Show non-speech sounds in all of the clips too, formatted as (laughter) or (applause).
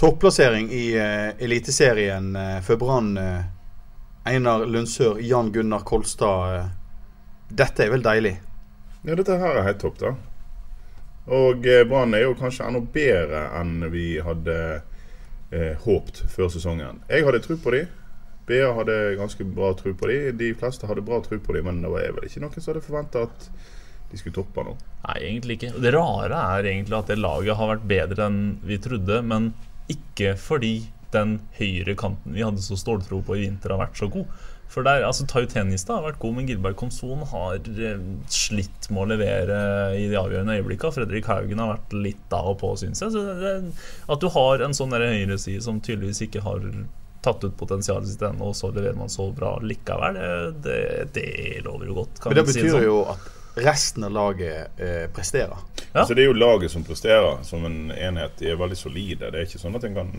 Topplassering i uh, Eliteserien uh, for Brann. Uh, Einar Lundsør, Jan Gunnar Kolstad. dette er vel deilig? Ja, dette her er helt topp, da. Og Brann er jo kanskje enda bedre enn vi hadde eh, håpt før sesongen. Jeg hadde tro på de. BA hadde ganske bra tro på de. De fleste hadde bra tro på de, men det var vel ikke noen som hadde forventa at de skulle toppe nå. Nei, egentlig ikke. Det rare er egentlig at det laget har vært bedre enn vi trodde, men ikke fordi den høyre kanten vi hadde så ståltro på i vinter, har vært så god. For der, altså Tautenista har vært god, men Gilbert Komson har eh, slitt med å levere i de avgjørende øyeblikkene. Fredrik Haugen har vært litt av og på, syns jeg. Så det, at du har en sånn høyreside som tydeligvis ikke har tatt ut potensialet sitt ennå, og så leverer man så bra likevel, det, det, det lover jo godt. Kan Men det betyr si betyr sånn. jo at resten av laget eh, presterer. Ja. Altså, det er jo laget som presterer som en enhet. De er veldig solide. Det er ikke sånn at en kan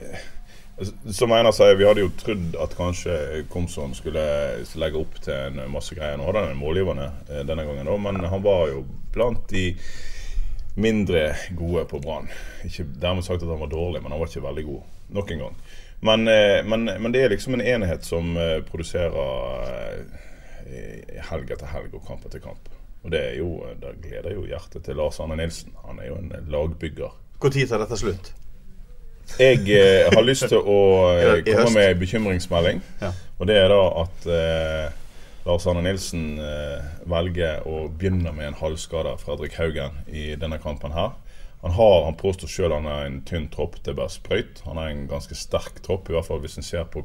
eh, altså, Som Einar sier, vi hadde jo trodd at kanskje Komson skulle legge opp til en masse greier. Nå hadde han en målgivende eh, denne gangen, da, men han var jo blant de mindre gode på Brann. Ikke dermed sagt at han var dårlig, men han var ikke veldig god. Nok en gang. Men, eh, men, men det er liksom en enhet som eh, produserer helg etter helg og kamp etter kamp. Og det, jo, det gleder jo hjertet til Lars Arne Nilsen. Han er jo en lagbygger. Når tar dette slutt? Jeg eh, har lyst til å (laughs) eh, komme med en bekymringsmelding. Ja. Og det er da at eh, Lars Arne Nilsen eh, velger å begynne med en halvskada Fredrik Haugen i denne kampen her. Han, har, han påstår sjøl han er en tynn tropp, det er bare sprøyt. Han er en ganske sterk tropp, i hvert fall hvis en ser på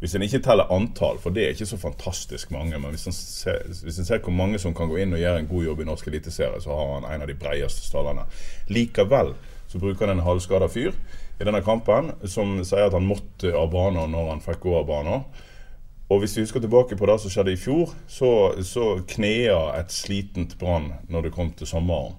hvis en ikke teller antall, for det er ikke så fantastisk mange, men hvis en ser, ser hvor mange som kan gå inn og gjøre en god jobb i norsk eliteserie, så har han en av de bredeste stallene. Likevel så bruker han en halvskada fyr i denne kampen som sier at han måtte av banen når han fikk gå av banen. Og hvis vi husker tilbake på det som skjedde i fjor, så, så knea et slitent Brann når det kom til sommeren.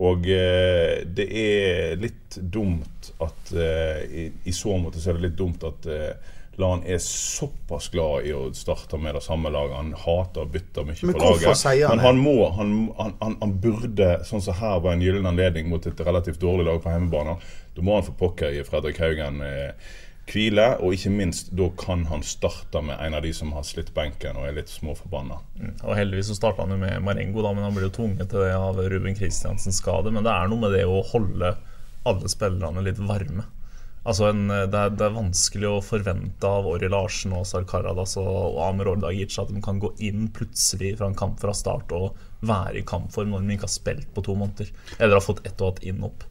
Og eh, det er litt dumt at eh, i, I så måte så er det litt dumt at eh, Lan er såpass glad i å starte med det samme laget. Han hater å bytte mye Men på hvorfor laget. sier han Men det? han må, han, han, han, burde, sånn som her var en gyllen anledning mot et relativt dårlig lag på hjemmebane, da må han for pokker gi Fredrik Haugen eh, hvile. Og ikke minst, da kan han starte med en av de som har slitt benken og er litt småforbanna. Og heldigvis så starta han jo med Marengo, da, men han ble jo tvunget til det av Ruben Kristiansens skade. Men det er noe med det å holde alle spillerne litt varme. Altså en, det, er, det er vanskelig å forvente av Ori Larsen og Sar Karadas og, og Amer Ordagic at de kan gå inn plutselig fra en kamp fra start og være i kampform når de ikke har spilt på to måneder. Eller har fått ett og ett inn opp.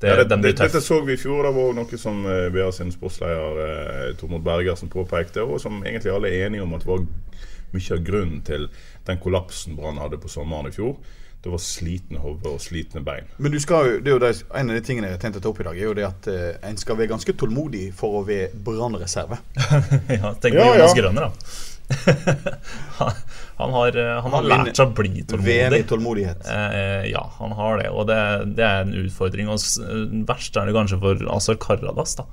Det, Ja, det, det, dette så vi i fjor. Det var noe som eh, BA sin sportsleder eh, Tormod Bergersen påpekte, og som egentlig alle er enige om at var mye av grunnen til den kollapsen Brann hadde på sommeren i fjor. Det var slitne hoder og slitne bein. Men du skal jo, det er jo det, en av de tingene jeg tenkte å ta opp i dag, er jo det at eh, en skal være ganske tålmodig for å være brannreserve. (laughs) ja, tenk på Ja, Jonas ja. Grønner, da. (laughs) han, han har, eh, han har Han lært seg å bli tålmodig. tålmodighet. Eh, ja, han har det, og det, det er en utfordring. Og s- verst er det kanskje for Azar Karadas. da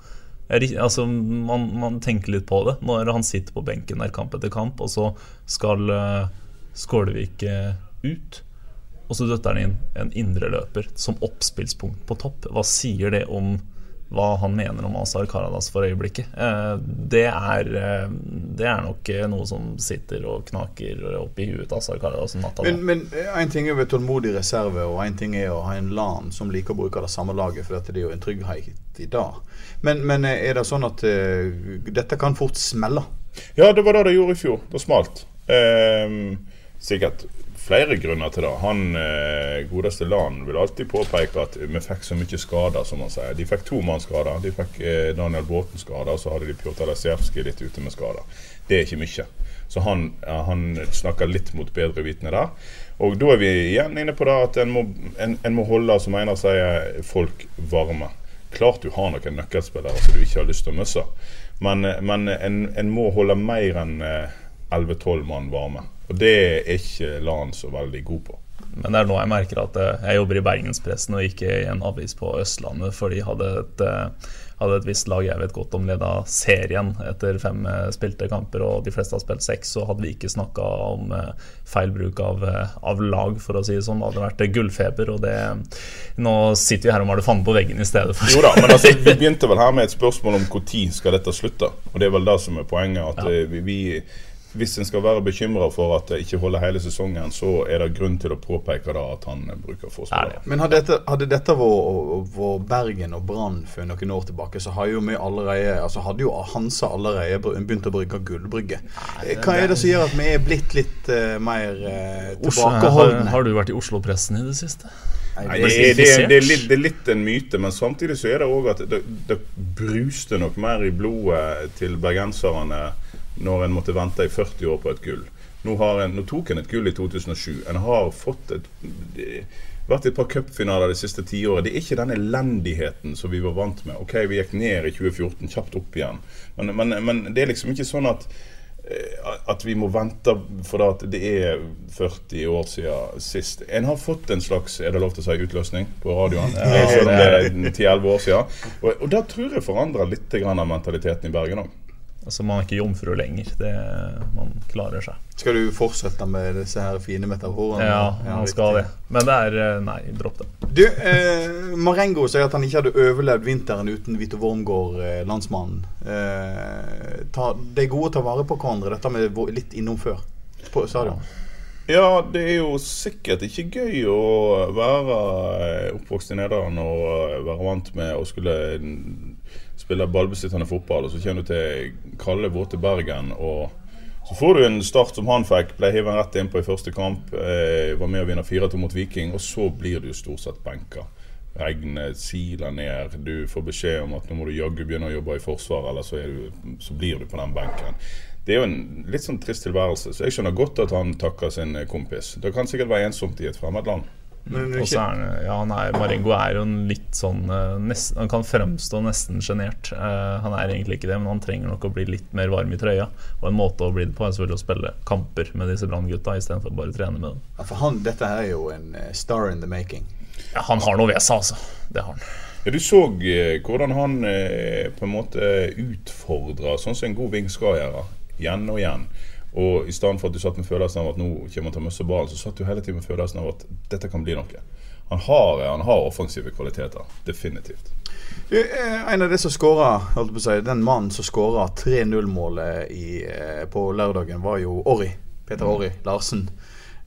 altså, man, man tenker litt på det når han sitter på benken der kamp etter kamp, og så skal uh, Skålevik uh, ut. Og så døtter han inn en indreløper som oppspillspunkt på topp. Hva sier det om hva han mener om Azar Karadas for øyeblikket? Eh, det, er, eh, det er nok eh, noe som sitter og knaker oppi huet til Azar Karadas om natta. Men, én en ting er å være tålmodig reserve, og en ting er å ha en LAN som liker å bruke det samme laget, for dette er jo en trygghet i dag. Men, men er det sånn at uh, dette kan fort smelle? Ja, det var det det gjorde i fjor. Det smalt. Um, sikkert flere grunner til det. Han eh, godeste Lan vil alltid påpeke at vi fikk så mye skader, som han sier. De fikk to mann skader. De fikk eh, Daniel Bråten skader, og så hadde de Pjotr Lesevskij litt ute med skader. Det er ikke mye. Så han, han snakker litt mot bedre vitende der. Og da er vi igjen inne på det at en må, en, en må holde, som Einar sier, folk varme. Klart du har noen nøkkelspillere som du ikke har lyst til å miste, men, men en, en må holde mer enn eh, 11-12 mann varme. Og det er ikke LAN så veldig god på. Men det er nå jeg merker at eh, jeg jobber i Bergenspressen og ikke i en avis på Østlandet, for de hadde et, eh, hadde et visst lag jeg vet godt om leda serien etter fem eh, spilte kamper, og de fleste har spilt seks, så hadde vi ikke snakka om feil bruk av, av, lag, for å si det sånn. Det hadde vært gullfeber, og det Nå sitter vi her og maler fanden på veggen i stedet for Jo da, men altså, vi (laughs) begynte vel her med et spørsmål om når skal dette slutte, og det er vel det som er poenget. at ja. vi, vi hvis en skal være bekymra for at det ikke holder hele sesongen, så er det grunn til å påpeke da at han bruker forsvaret. Men hadde dette, hadde dette vært Bergen og Brann for noen år tilbake, så hadde jo vi allerede altså hadde jo Hansa allerede begynt å bruke gullbrygge. Hva er det som gjør at vi er blitt litt uh, mer uh, tilbakeholdne? Har, har, du vært i Oslo-pressen i det siste? Nei, det, er, det, er, det, er litt, det, er, litt, en myte, men samtidig så er det òg at det, det bruste nok mer i blodet til bergenserne når en måtte vente i 40 år på et gull. Nå, en, nå tok en et gull i 2007. En har fått et vært i et par cupfinaler det siste tiåret. Det er ikke den elendigheten som vi var vant med. Ok, Vi gikk ned i 2014, kjapt opp igjen. Men, men, men det er liksom ikke sånn at eh, at vi må vente for at det er 40 år siden sist. En har fått en slags er det lov til å si utløsning på radioen. (laughs) Ja, det er 10-11 år siden. Og, og da tror jeg forandrer litt av mentaliteten i Bergen òg. Altså Man er ikke jomfru lenger. Det, man klarer seg. Skal du fortsette med disse her fine metaforene? Ja, man skal det. Men det er eh, Nei, dropp det. Du, eh, Marengo sier at han ikke hadde overlevd vinteren uten Vito Wormgård, eh, landsmannen. Eh, ta, det er gode å ta vare på hverandre, dette med litt innom før på stadion. Ja, det er jo sikkert ikke gøy å være eh, oppvokst i Nederland og eh, være vant med å skulle spiller ballbesittende fotball, og så kommer du til kalde, våte Bergen. og så får du en start som han fikk, ble hivet rett innpå i første kamp. Eh, var med å vinne 4-2 mot Viking, og så blir du stort sett benka. Regnet siler ned, du får beskjed om at nå må du jaggu begynne å jobbe i Forsvaret, eller så, du, så, blir du på den benken. Det er jo en litt sånn trist tilværelse, så jeg skjønner godt at han takker sin kompis. Det kan sikkert være ensomt i et fremmed land. Og så er han, ja, nei, Marengo er jo en litt sånn eh, nest, Han kan fremstå nesten sjenert. Uh, han er egentlig ikke det, men han trenger nok å bli litt mer varm i trøya. Og en måte å bli det på er selvfølgelig å spille kamper med disse Brann-gutta istedenfor bare å trene med dem. Ja, for han, dette her er jo en eh, star in the making. Ja, han har noe ved seg, altså. Det har han. Ja, Du så hvordan han eh, på en måte utfordra, sånn som en god ving skal gjøre, igjen og igjen. Og i stedet for at du satt med følelsen av at nå kommer han til å miste ballen, så satt du hele tiden med følelsen av at dette kan bli noe. Han har, han har offensive kvaliteter. Definitivt. Eh, en av de som skåra, si, den mannen som skåra 3-0-målet eh, på lørdagen, var jo Orri. Peter. Orri Larsen.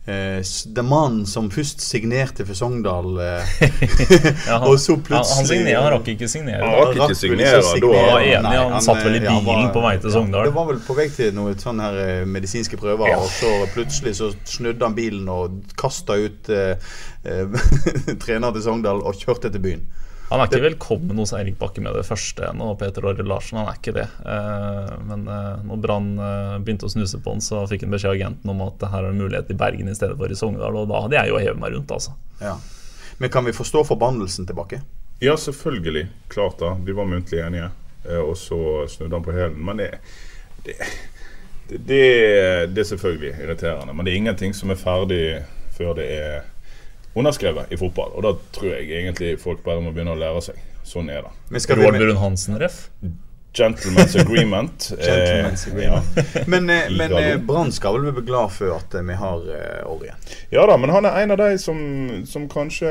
Eh, det mannen som først signerte for Sogndal, eh, (laughs) ja, han, og så plutselig Han, signerer, han rakk ikke signere. Han rakk ikke signere, da var enig, han, han satt vel i bilen var, på vei til Sogndal. det var vel på vei til noen sånne her eh, medisinske prøver, ja. og så plutselig så snudde han bilen og kasta ut eh, eh (laughs) trener til Sogndal og kjørte til byen. Han er ikke velkommen hos Eirik Bakke med det første ennå, Peter Åre Larsen. Han er ikke det. Eh, men eh, når Brann eh, begynte å snuse på han, så fikk han beskjed av agenten om at det her er en mulighet i Bergen i stedet for i Sogndal, og da hadde jeg jo hevet meg rundt, altså. Ja. Men kan vi forstå forbannelsen tilbake? Ja, selvfølgelig. Klart da. Vi var muntlig enige, og så snudde han på hælen. Men det, det, det, det er selvfølgelig irriterende. Men det er ingenting som er ferdig før det er underskrevet i fotball. Og da tror jeg egentlig folk bare må begynne å lære seg. Sånn er det. Roar Brun Hansen-ref? Gentleman's agreement. (laughs) Gentleman's eh, agreement. Ja. Men, eh, men eh, Brann skal vel bli glad for at vi har uh, Orien? Ja da, men han er en av de som, som kanskje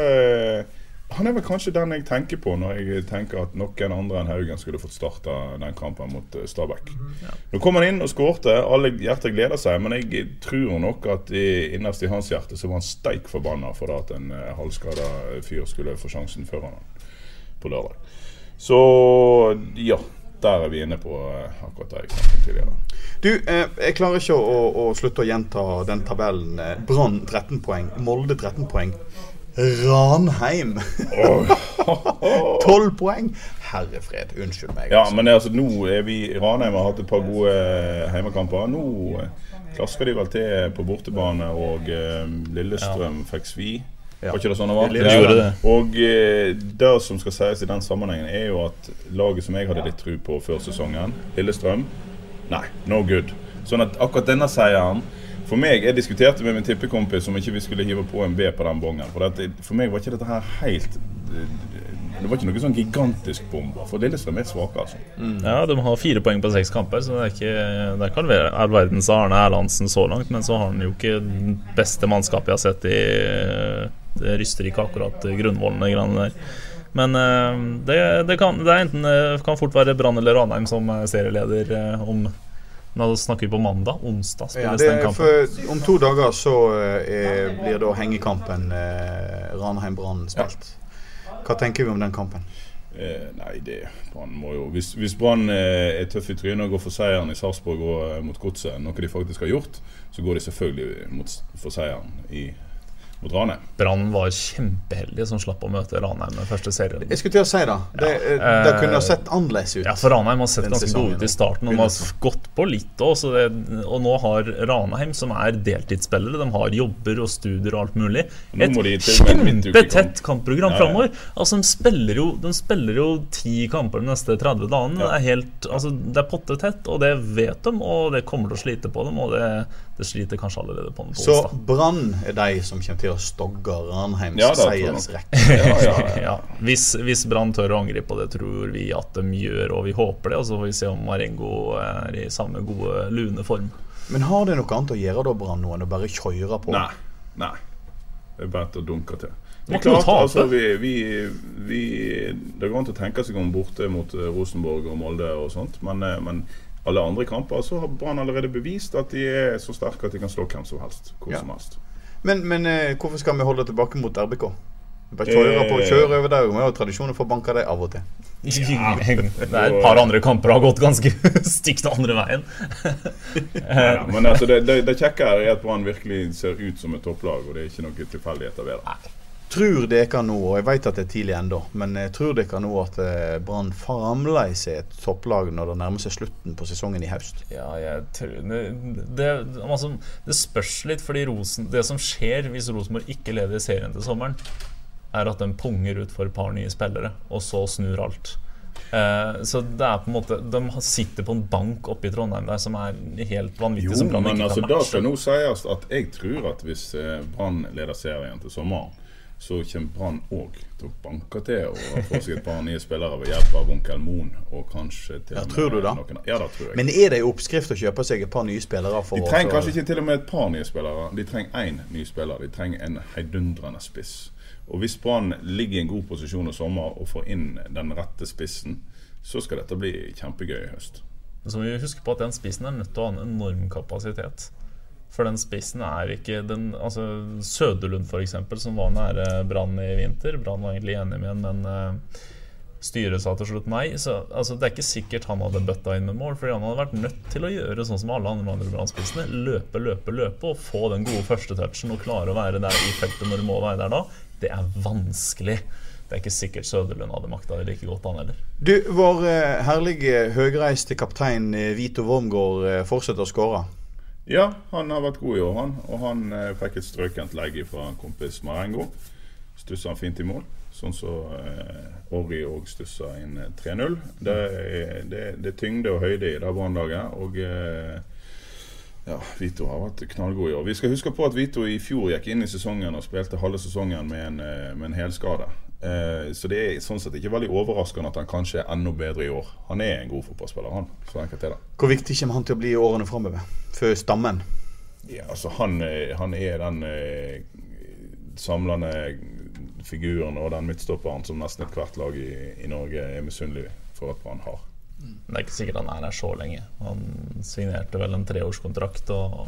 han er vel kanskje den jeg tenker på når jeg tenker at noen andre enn Haugen skulle fått starta den kampen mot eh, Stabæk. Ja. Nå kom han inn og skårte. Alle hjerter gleder seg. Men jeg tror nok at i, innerst i hans hjerte så var han steik forbanna for at en uh, halvskada fyr skulle få sjansen før han på lørdag. Så ja. Der er vi inne på eh, akkurat det jeg snakket tidligere. Du, eh, jeg klarer ikke å, å, å, slutte å gjenta den tabellen. Brann 13 poeng, Molde 13 poeng. Ranheim. (laughs) Tolv poeng! Herre fred, unnskyld meg. Ja, men altså, nå er vi Ranheim har hatt et par gode eh, heimekamper. Nå eh, klasker de vel til på bortebane, og uh, Lillestrøm ja. fikk svi. Ja. Var ikke det sånn det var? Det gjorde det. Og eh, det som skal sies i den sammenhengen, er jo at laget som jeg hadde litt tro på før sesongen, Lillestrøm, nei, no good. Sånn at akkurat denne seieren For meg, jeg diskuterte med min tippekompis om ikke vi skulle hive på en B på den bongen. For, at, for meg var ikke dette her helt Det var ikke noe sånn gigantisk bombe. For Lillestrøm er svake, altså. Ja, de har fire poeng på seks kamper, så det er ikke Det kan være all verdens Arne Erlandsen så langt, men så har han jo ikke det beste mannskapet jeg har sett i Det ryster ikke akkurat grunnvollen, greiene der. Men eh, det, det, kan, det er enten kan fort være Brann eller Ranheim som er serieleder eh, om Nå snakker vi på mandag. Onsdag Ja, spilles det den kampen. for, om to dager så eh, er, blir da hengekampen eh, Ranheim-Brann spilt. Hva tenker vi om den kampen? Eh, nei, det Brann må jo Hvis, hvis Brann eh, er tøff i trynet og går for seieren i Sarpsborg og eh, mot Godset, noe de faktisk har gjort, så går de selvfølgelig mot, for seieren i, mot Ranheim. Brann var kjempeheldige som slapp å møte Ranheim den første serien. Jeg skulle til å si det. Det, Ja, eh, det eh, kunne ha sett annerledes ut. Ja, for Ranheim har sett ganske gode ut i starten. Og de har gått på litt òg. Og nå har Ranheim, som er deltidsspillere, de har jobber og studier og alt mulig, et med kjempetett kampprogram ja. framover. Altså, de spiller, jo, de spiller jo ti kamper de neste 30 dagene. Det er helt Altså, det er pottetett, og det vet de, og det kommer til å slite på dem, og det, det sliter kanskje allerede på den på Så. Brann er de som kommer til å stogge Ranheims Ja, seiersrekke. Ja, ja, ja. (laughs) Ja, hvis, hvis Brann tør å angripe, og det tror vi at de gjør, og vi håper det, og så får vi se om Marengo er i samme gode, lune form. Men har det noe annet å gjøre da, Brann, enn å bare kjøre på? Nei. Nei. Det er bare å dunke til. Det er klart, altså, vi, vi, vi, det går an å tenke seg om borte mot eh, Rosenborg og Molde og sånt, men, eh, men alle andre kamper så har Brann allerede bevist at de er så sterke at de kan slå hvem som helst. Hvor Ja. som helst. Men, men eh, hvorfor skal vi holde tilbake mot RBK? Kjøre på, kjøre over der. Vi har jo tradisjoner for å banke dem av og til. (laughs) det er et par andre kamper har gått ganske (laughs) stygt andre veien. ja, men altså, det, det, det kjekke er at Brann virkelig ser ut som et topplag, og det er ikke noen tilfeldigheter ved det. Tror dere nå, og jeg vet at det er tidlig ennå, men jeg tror dere nå at eh, Brann fremdeles er et topplag når det nærmer seg slutten på sesongen i høst? Ja, jeg tror det, det, altså, det spørs litt, fordi Rosen, det som skjer hvis Rosenborg ikke leder serien til sommeren, er at den punger ut for et par nye spillere, og så snur alt. Uh, så det er på en måte De sitter på en bank oppe i Trondheim der som er helt vanvittig. Jo, men altså, da skal nå sies at jeg tror at hvis eh, Brann leder serien til sommeren, så kommer Brann òg til å banke til og få seg et par nye spillere ved hjelp av onkel Moen. Og kanskje til Ja, tror du det? noen- Ja, det tror jeg. Men er det en oppskrift å kjøpe seg et par nye spillere? for de trenger kanskje ikke til og med et par nye spillere. De trenger én ny spiller. De trenger en heidundrende spiss. Og hvis Brann ligger i en god posisjon i sommer og får inn den rette spissen, så skal dette bli kjempegøy i høst. Så må vi huske på at den spissen er nødt til å ha en enorm kapasitet. For den spissen er ikke den Altså Søderlund, f.eks., som var nære Brann i vinter. Brann var egentlig enig med ham, men uh, styret sa til slutt nei. Så altså, det er ikke sikkert han hadde bøtta inn med mål, fordi han hadde vært nødt til å gjøre sånn som alle andre andre Brann-spissene. Løpe, løpe, løpe og få den gode førstetouchen og klare å være der i feltet når du må være der da. Det er vanskelig. Det er ikke sikkert Søderlund hadde makta det like godt, han heller. Du, vår eh, herlige høyreiste kaptein eh, Vito Wormgård fortsetter å skåre. Ja, han har vært god i år, han. Og han eh, fikk et strøkent legg fra en kompis Marengo. Stussa han fint i mål. Sånn som eh, Orri òg stussa inn eh, 3-0. Det, er- det, det er tyngde og høyde i det brannlaget. Og eh, ja, Vito har vært knallgod i år. Vi skal huske på at Vito i fjor gikk inn i sesongen og spilte halve sesongen med en, eh, med en helskade. Eh, så det er sånn sett ikke veldig overraskende at han kanskje er enda bedre i år. Han er en god fotballspiller, han. Så enkelt er det. Hvor viktig kommer han til å bli i årene framover? For stammen? Ja, altså han, eh, han er den eh, samlende figuren og den midtstopperen som nesten ethvert lag i, i Norge er misunnelig for at Brann har. Det er ikke sikkert han er her så lenge. Han signerte vel en treårskontrakt og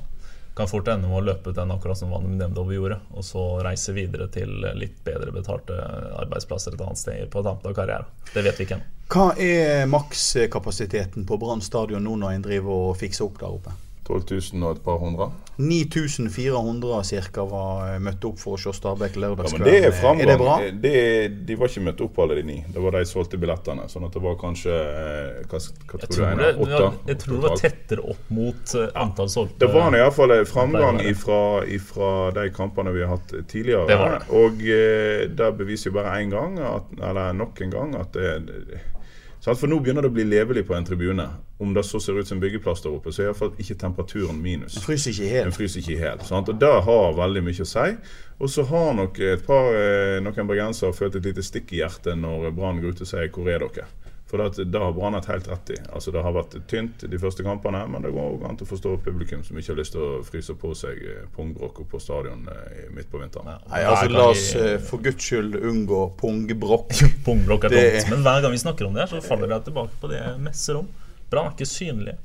kan fort ende med å løpe ut den akkurat som Vanum Nemdov gjorde. Og så reise videre til litt bedre betalte arbeidsplasser et annet sted på tampen av karrieren. Det vet vi ikke ennå. Hva er makskapasiteten på Brann stadion nå når en driver og fikser opp der oppe? 12 000 og et par hundre. 9400 ca. var møtt opp for å se Stabæk Ja, lørdagskvelden. men det er framgang. er det bra? Det- de var ikke møtt opp alle de ni. Det var de solgte billettene. Sånn at det var kanskje eh, Hva, hva Jeg tror det, Åtte? jeg, jeg tror det var tettere opp mot eh, antall solgte. Det var iallfall en framgang ifra, ifra de kampene vi har hatt tidligere. Det var det. Og eh, det beviser jo bare én gang, at, eller nok en gang, at det? For nå begynner det å bli levelig på en tribune. Om det så ser ut som byggeplass der oppe, så er iallfall ikke temperaturen minus. Den fryser ikke Den helt. fryser ikke helt. Sant? Og Det har veldig mye å si. Og så har nok et par, eh, noen bergensere følt et lite stikk i hjertet når Brann går ut og sier 'hvor er dere'? For det, det har Brann hatt helt rett i. Altså Det har vært tynt de første kampene, men det går også an til å forstå publikum som ikke har lyst til å fryse på seg eh, pungbrokk på stadion eh, midt på vinteren. Nei, altså La oss eh, for guds skyld unngå pungbrokk. (laughs) pungbrokk er Det- tomt. Men hver gang vi snakker om det, her, så faller det tilbake på det jeg messer om. Brann er ikke synlige.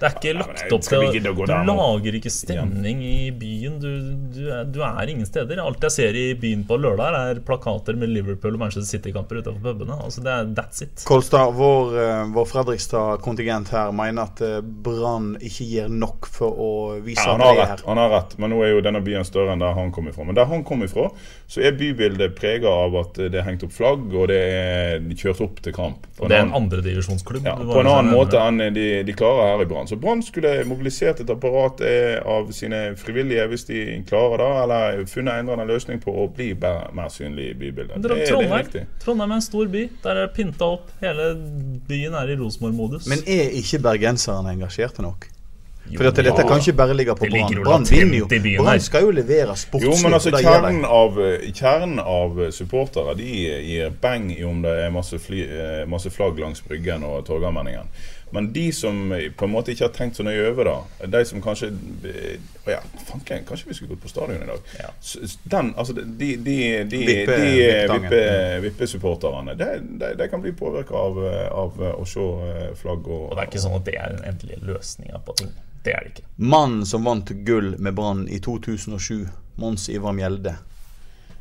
Det er ikke lagt opp til Du lager ikke stemning i byen. Du, du, er, du er ingen steder. Alt jeg ser i byen på lørdag, er plakater med Liverpool og Manchester City-kamper utenfor pubene. Altså, det er That's it. Kolstad, vår, eh, vår Fredrikstad-kontingent her mener at eh, Brann ikke gir nok for å vise Ja, han har rett, her. han har rett, men nå er jo denne byen større enn der han kom ifra. Men der han kom ifra, så er bybildet prega av at det er hengt opp flagg, og det er kjørt opp til kamp. På Og det er en annen- andredivisjonsklubb. ja, på en annen måte enn de, de klarer her i Brann. Så Brann skulle mobilisert et apparat eh, av sine frivillige hvis de klarer det, eller funnet en eller annen løsning på å bli mer synlig i bybildet. Det, er det er Trondheim. Trondheim er en stor by. Der er det pynta opp. Hele byen er i Rosenborg-modus. Men er ikke bergenserne engasjerte nok? Jo, For at dette ja. kan ikke bare ligge på Brann. Brann vinner jo. Brann skal jo levere sportslig. Jo, men altså kjernen av, kjernen av supportere de gir beng i om det er masse, fly, eh, masse flagg langs Bryggen og Torgallmenningen. Men de som på en måte ikke har tenkt så nøye over det, de som kanskje eh, Å ja, fanken, kanskje vi skulle gått på stadion i dag. Ja. Den, altså de, de, de, de, Vippe- de vippetangen. vippe- vippesupporterne, de, de, de kan bli påvirka av, av å se eh, flagg og Og det er ikke sånn at det er den endelige løsninga på ting. Det er det ikke. Mannen som vant gull med Brann i 2007, Mons Ivar Mjelde.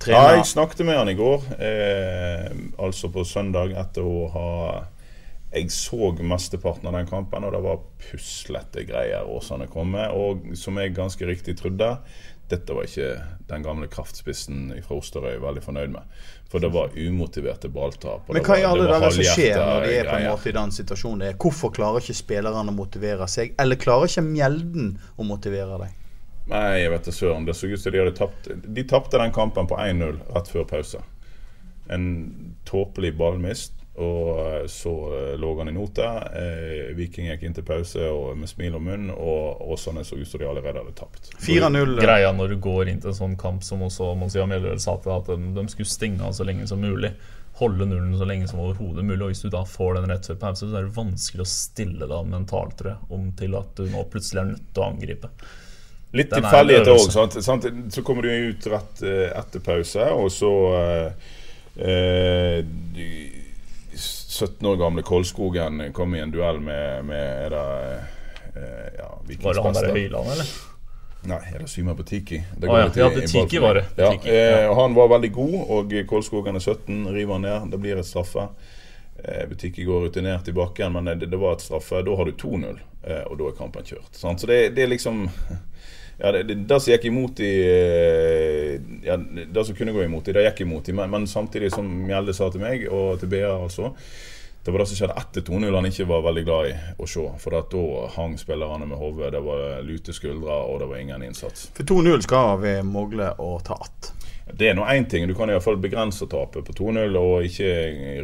Ja, jeg snakket med han i går, eh, altså på søndag, etter å ha Jeg så mesteparten av den kampen, og det var puslete greier Åsane kom med. Og som jeg ganske riktig trodde, dette var ikke den gamle kraftspissen fra Osterøy veldig fornøyd med. For det var umotiverte balltap. Men hva i alle dager som skjer når de er på en måte i den situasjonen? Det er Hvorfor klarer ikke spillerne å motivere seg? Eller klarer ikke Mjelden å motivere deg? Nei, jeg vet da søren. Det så ut som de hadde tapt De tapte den kampen på 1-0 rett før pause. En tåpelig ballmist, og eh, så eh, lå han i note. Eh, Viking gikk inn til pause og med smil om munn, og Åsane så ut som de allerede hadde tapt. 4-0 eh, Greia når du går inn til en sånn kamp som også Monsia Mjelløl sa til, at de, de skulle stenge av så lenge som mulig. Holde nullen så lenge som overhodet mulig. Og hvis du da får den rett før pause, så er det vanskelig å stille deg mentalt, tror jeg, om til at du nå plutselig er nødt til å angripe. Litt er tilfeldigheter òg. Så kommer du ut rett eh, etter pause, og så eh, eh, 17 år gamle Kolskogen kom i en duell med, med er det, eh, ja, Var det han der i Høyland, eller? Nei, er det Syma Butiki? Det går ja, Til, ja, Butiki var det. Ja, Butiki, eh, ja. Han var veldig god, og Kolskogen er 17, river han ned. Det blir et straffe. Eh, Butiki går rutinert i bakken, men det, det var et straffe. Da har du 2-0, eh, og da er kampen kjørt. Sant? Så det, det er liksom ja, det, det, det som gikk imot i eh, ja, Det som kunne gå imot i, det gikk imot i. Men, men samtidig, som Mjelde sa til meg, og til BA altså Det var det som skjedde etter 2-0 han ikke var veldig glad i å se. For da hang spillerne med hodet. Det var lute skuldre, og det var ingen innsats. For 2-0 skal vi mogle å ta att. Det er nå én ting. Du kan iallfall begrense tapet på 2-0 og ikke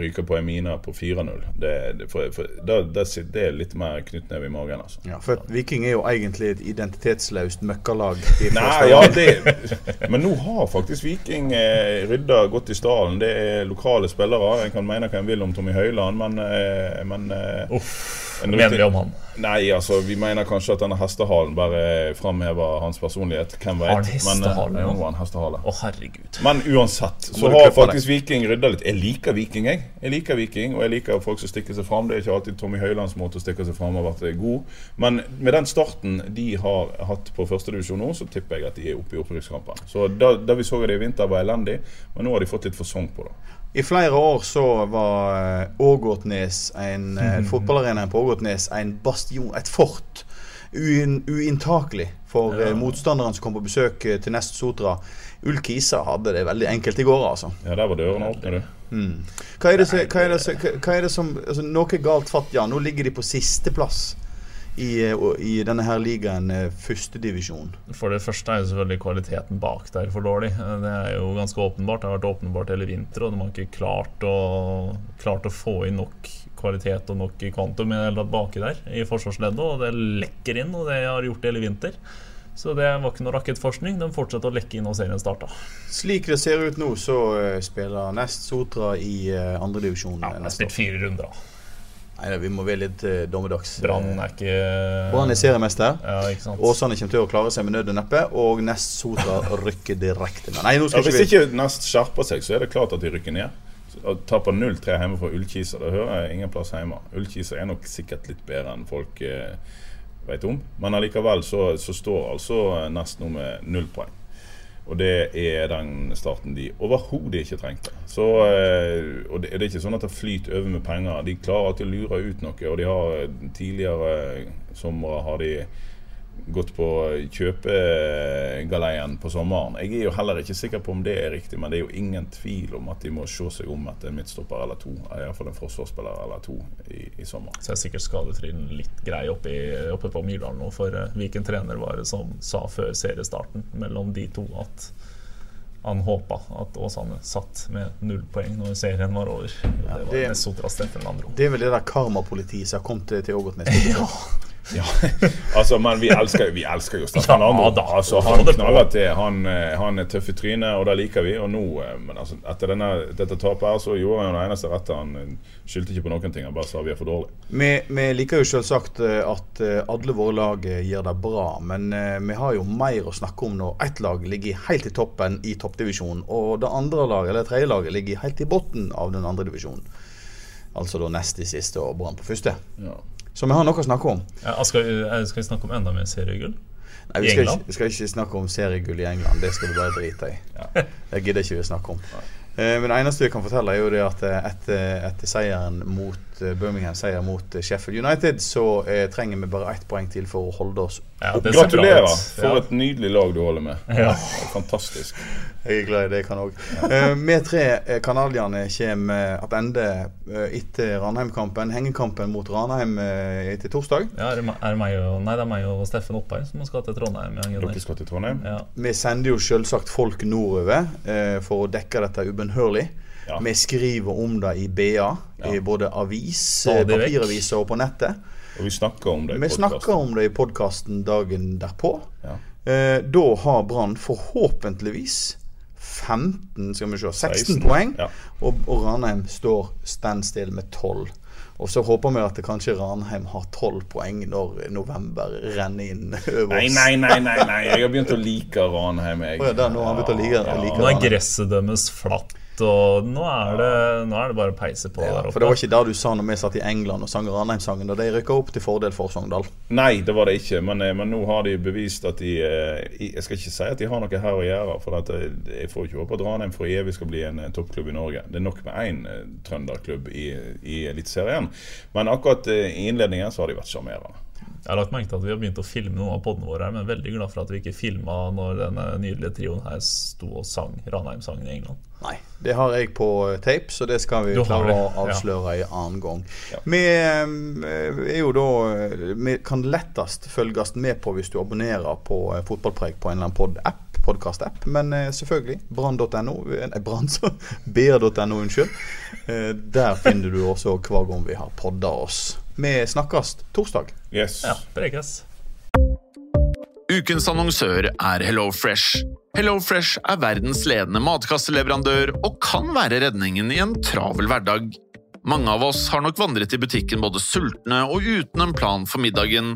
ryke på en mine på 4-0. Det, det, for, for, det, det, det er litt mer knyttneve i magen, altså. Ja, for Viking er jo egentlig et identitetsløst møkkalag. Nei, ja, det Men nå har faktisk Viking eh, rydda godt i stallen. Det er lokale spillere. En kan mene hva en vil om Tommy Høiland, men, eh, men eh, hva mener vi om han? Nei, altså, vi mener kanskje at denne hestehalen bare framhever hans personlighet. Hvem vet? Han hestehale Men, eh, ja, hestehale. Å, herregud. Men uansett så har faktisk Viking rydda litt. Jeg liker Viking, jeg. Jeg liker Viking, Og jeg liker folk som stikker seg fram. Det er ikke alltid Tommy Høilands måte å stikke seg fram har vært god. Men med den starten de har hatt på førstedivisjon nå, så tipper jeg at de er oppe i opprykkskampen. Så da, da vi så det i vinter, var elendig, men nå har de fått litt fasong på det. I flere år så var eh, Ågotnes en eh, fotballarena på Ågotnes en bastion, et fort. uin, uinntakelig for ja. motstanderen som kom på besøk eh, til Nest Sotra. Ull Isa hadde det veldig enkelt i går, altså. Ja, der var dørene åpne, du. Som- hva er det, som- hva- er det som altså, Noe galt fatt, ja. Nå ligger de på sisteplass i, eh, i denne her ligaen, eh, førstedivisjon. For det første er jo selvfølgelig kvaliteten bak der for dårlig. Eh, Det er jo ganske åpenbart. Det har vært åpenbart hele vinter, og de har ikke klart å, klart å få inn nok kvalitet og nok kvantum i det baki der i forsvarsleddet. Og det lekker inn, og det har gjort det hele vinter. Så det var ikke noe rakettforskning. De fortsetter å lekke inn når serien starta. Slik det ser ut nå, så spiller Nest Sotra i andredivisjon Ja, de har spilt fire runder. Nei, vi må være litt uh, dommedags. Brann er ikke Brann er seriemester. Ja, ikke sant. Åsane kommer til å klare seg med nød og neppe, og Nest Sotra rykker direkte ned. Nei, nå Ja, skal hvis ikke vi ikke Nest skjerper seg, så er det klart at de rykker ned. Og Taper 0-3 hjemme for Ullkisa, da hører jeg ingen plass hjemme. Ullkisa er nok sikkert litt bedre enn folk eh, vet om. Men allikevel så, så står altså Nest nå med null poeng. Og det er den starten de overhodet ikke trengte. Så, eh, og det, er ikke sånn at det flyter over med penger. De klarer alltid å lure ut noe. Og de har tidligere somre har de gått på kjøpegaleien på sommeren. Jeg er jo heller ikke sikker på om det er riktig, men det er jo ingen tvil om at de må se seg om etter en midtstopper eller to. Iallfall en forsvarsspiller eller to i, i sommer. Så er sikkert skadefriden litt grei oppe, oppe på Myrdal nå, for uh, Viken trener var det som sa før seriestarten mellom de to at han håpa at Åsane satt med null poeng når serien var over. Ja, det var det-. Det er vel det der karmapolitiet som har kommet til, til Ågotnes. (laughs) Ja. Ja, (laughs) altså, men vi elsker, vi elsker jo Staffan (laughs) Ja, Landro. Altså, han knaller til. Han, eh, han er tøff i trynet, og det liker vi. Og nå, eh, men altså, etter denne, dette tapet her, så gjorde han jo det eneste rette. Han eh, skyldte ikke på noen ting. Han bare sa vi er for dårlige. Vi, vi liker jo selvsagt at alle våre lag gjør det bra, men vi har jo mer å snakke om når ett lag ligger helt i toppen i toppdivisjonen, og det andre laget, eller tredje laget, ligger helt i bunnen av den andre divisjonen. Altså da nest i siste og Brann på første. Ja. Så vi har noe å snakke om. Ja, skal, vi- eh, skal vi snakke om enda mer seriegull? Nei, vi skal, ikke, skal ikke snakke om seriegull i England. Det skal vi bare drite i. (laughs) Det gidder ikke vi snakke om. Eh, Men det eneste vi kan fortelle, er jo det at eh, etter, etter seieren mot eh, Birmingham, seier mot eh, Sheffield United, så eh, trenger vi bare ett poeng til for å holde oss. Ja, Gratulerer. For Ja. et nydelig lag du holder med. Ja. Fantastisk. Jeg er glad i det, jeg kan òg. Vi tre canadierne kommer tilbake eh, etter Ranheim-kampen. Hengekampen mot Ranheim eh, etter torsdag. Ja, er det, er meg og, nei, det er meg og Steffen Oppheim som skal til Trondheim. Dere skal til Trondheim? ja. Vi sender jo selvsagt folk nordover eh, for å dekke dette ubønnhørlig. Ja. Vi skriver om det i BA, i både avis, eh, papiraviser og på nettet. Og vi snakker om det i Vi podcasten. snakker om det i podkasten dagen derpå. Ja. Eh, da har Brann forhåpentligvis 15, skal vi se, 16, 16, poeng. ja. Og, og Ranheim står standstill med 12. Og så håper vi at det kanskje Ranheim har 12 poeng når november renner inn (laughs) over Nei, oss. nei, nei, nei, nei. Jeg har begynt å like Ranheim. Jeg. Oh, ja, der, nå har han begynt å like- Ja, like Nå er gresset deres flatt, og nå er det, nå er det bare å peise på Ja, der for det var ikke det du sa når vi satt i England og sang Ranheim-sangen, da de rykka opp til fordel for Sogndal. Nei, det var det ikke. Men, eh, men nå har de bevist at de eh, Jeg skal ikke si at de har noe her å gjøre. For at eh, jeg får ikke håpe at Ranheim for evig skal bli en toppklubb i Norge. Det er nok med én trønderklubb i, i Eliteserien. Men akkurat i innledningen så har de vært sjarmerende. Jeg har lagt merke til at vi har begynt å filme noen av podene våre, her, men veldig glad for at vi ikke filma når denne nydelige trioen her sto og sang Ranheim-sangen i England. Nei, det har jeg på eh, tape, så det skal vi klare å å ja. avsløre en annen gang. Vi eh, er jo da eh, Vi kan lettest følges med på hvis du abonnerer på Fotballpreik på en eller annen pod-app. Podkast-app, men eh, selvfølgelig brann.no. eh, Nei, brann, så BR.no, unnskyld. Eh, der finner du også hver gang vi har podda oss. Vi snakkes torsdag. Yes. Ja, prekes. Ukens annonsør er HelloFresh. HelloFresh er verdens ledende matkasseleverandør og kan være redningen i en travel hverdag. Mange av oss har nok vandret i butikken både sultne og uten en plan for middagen,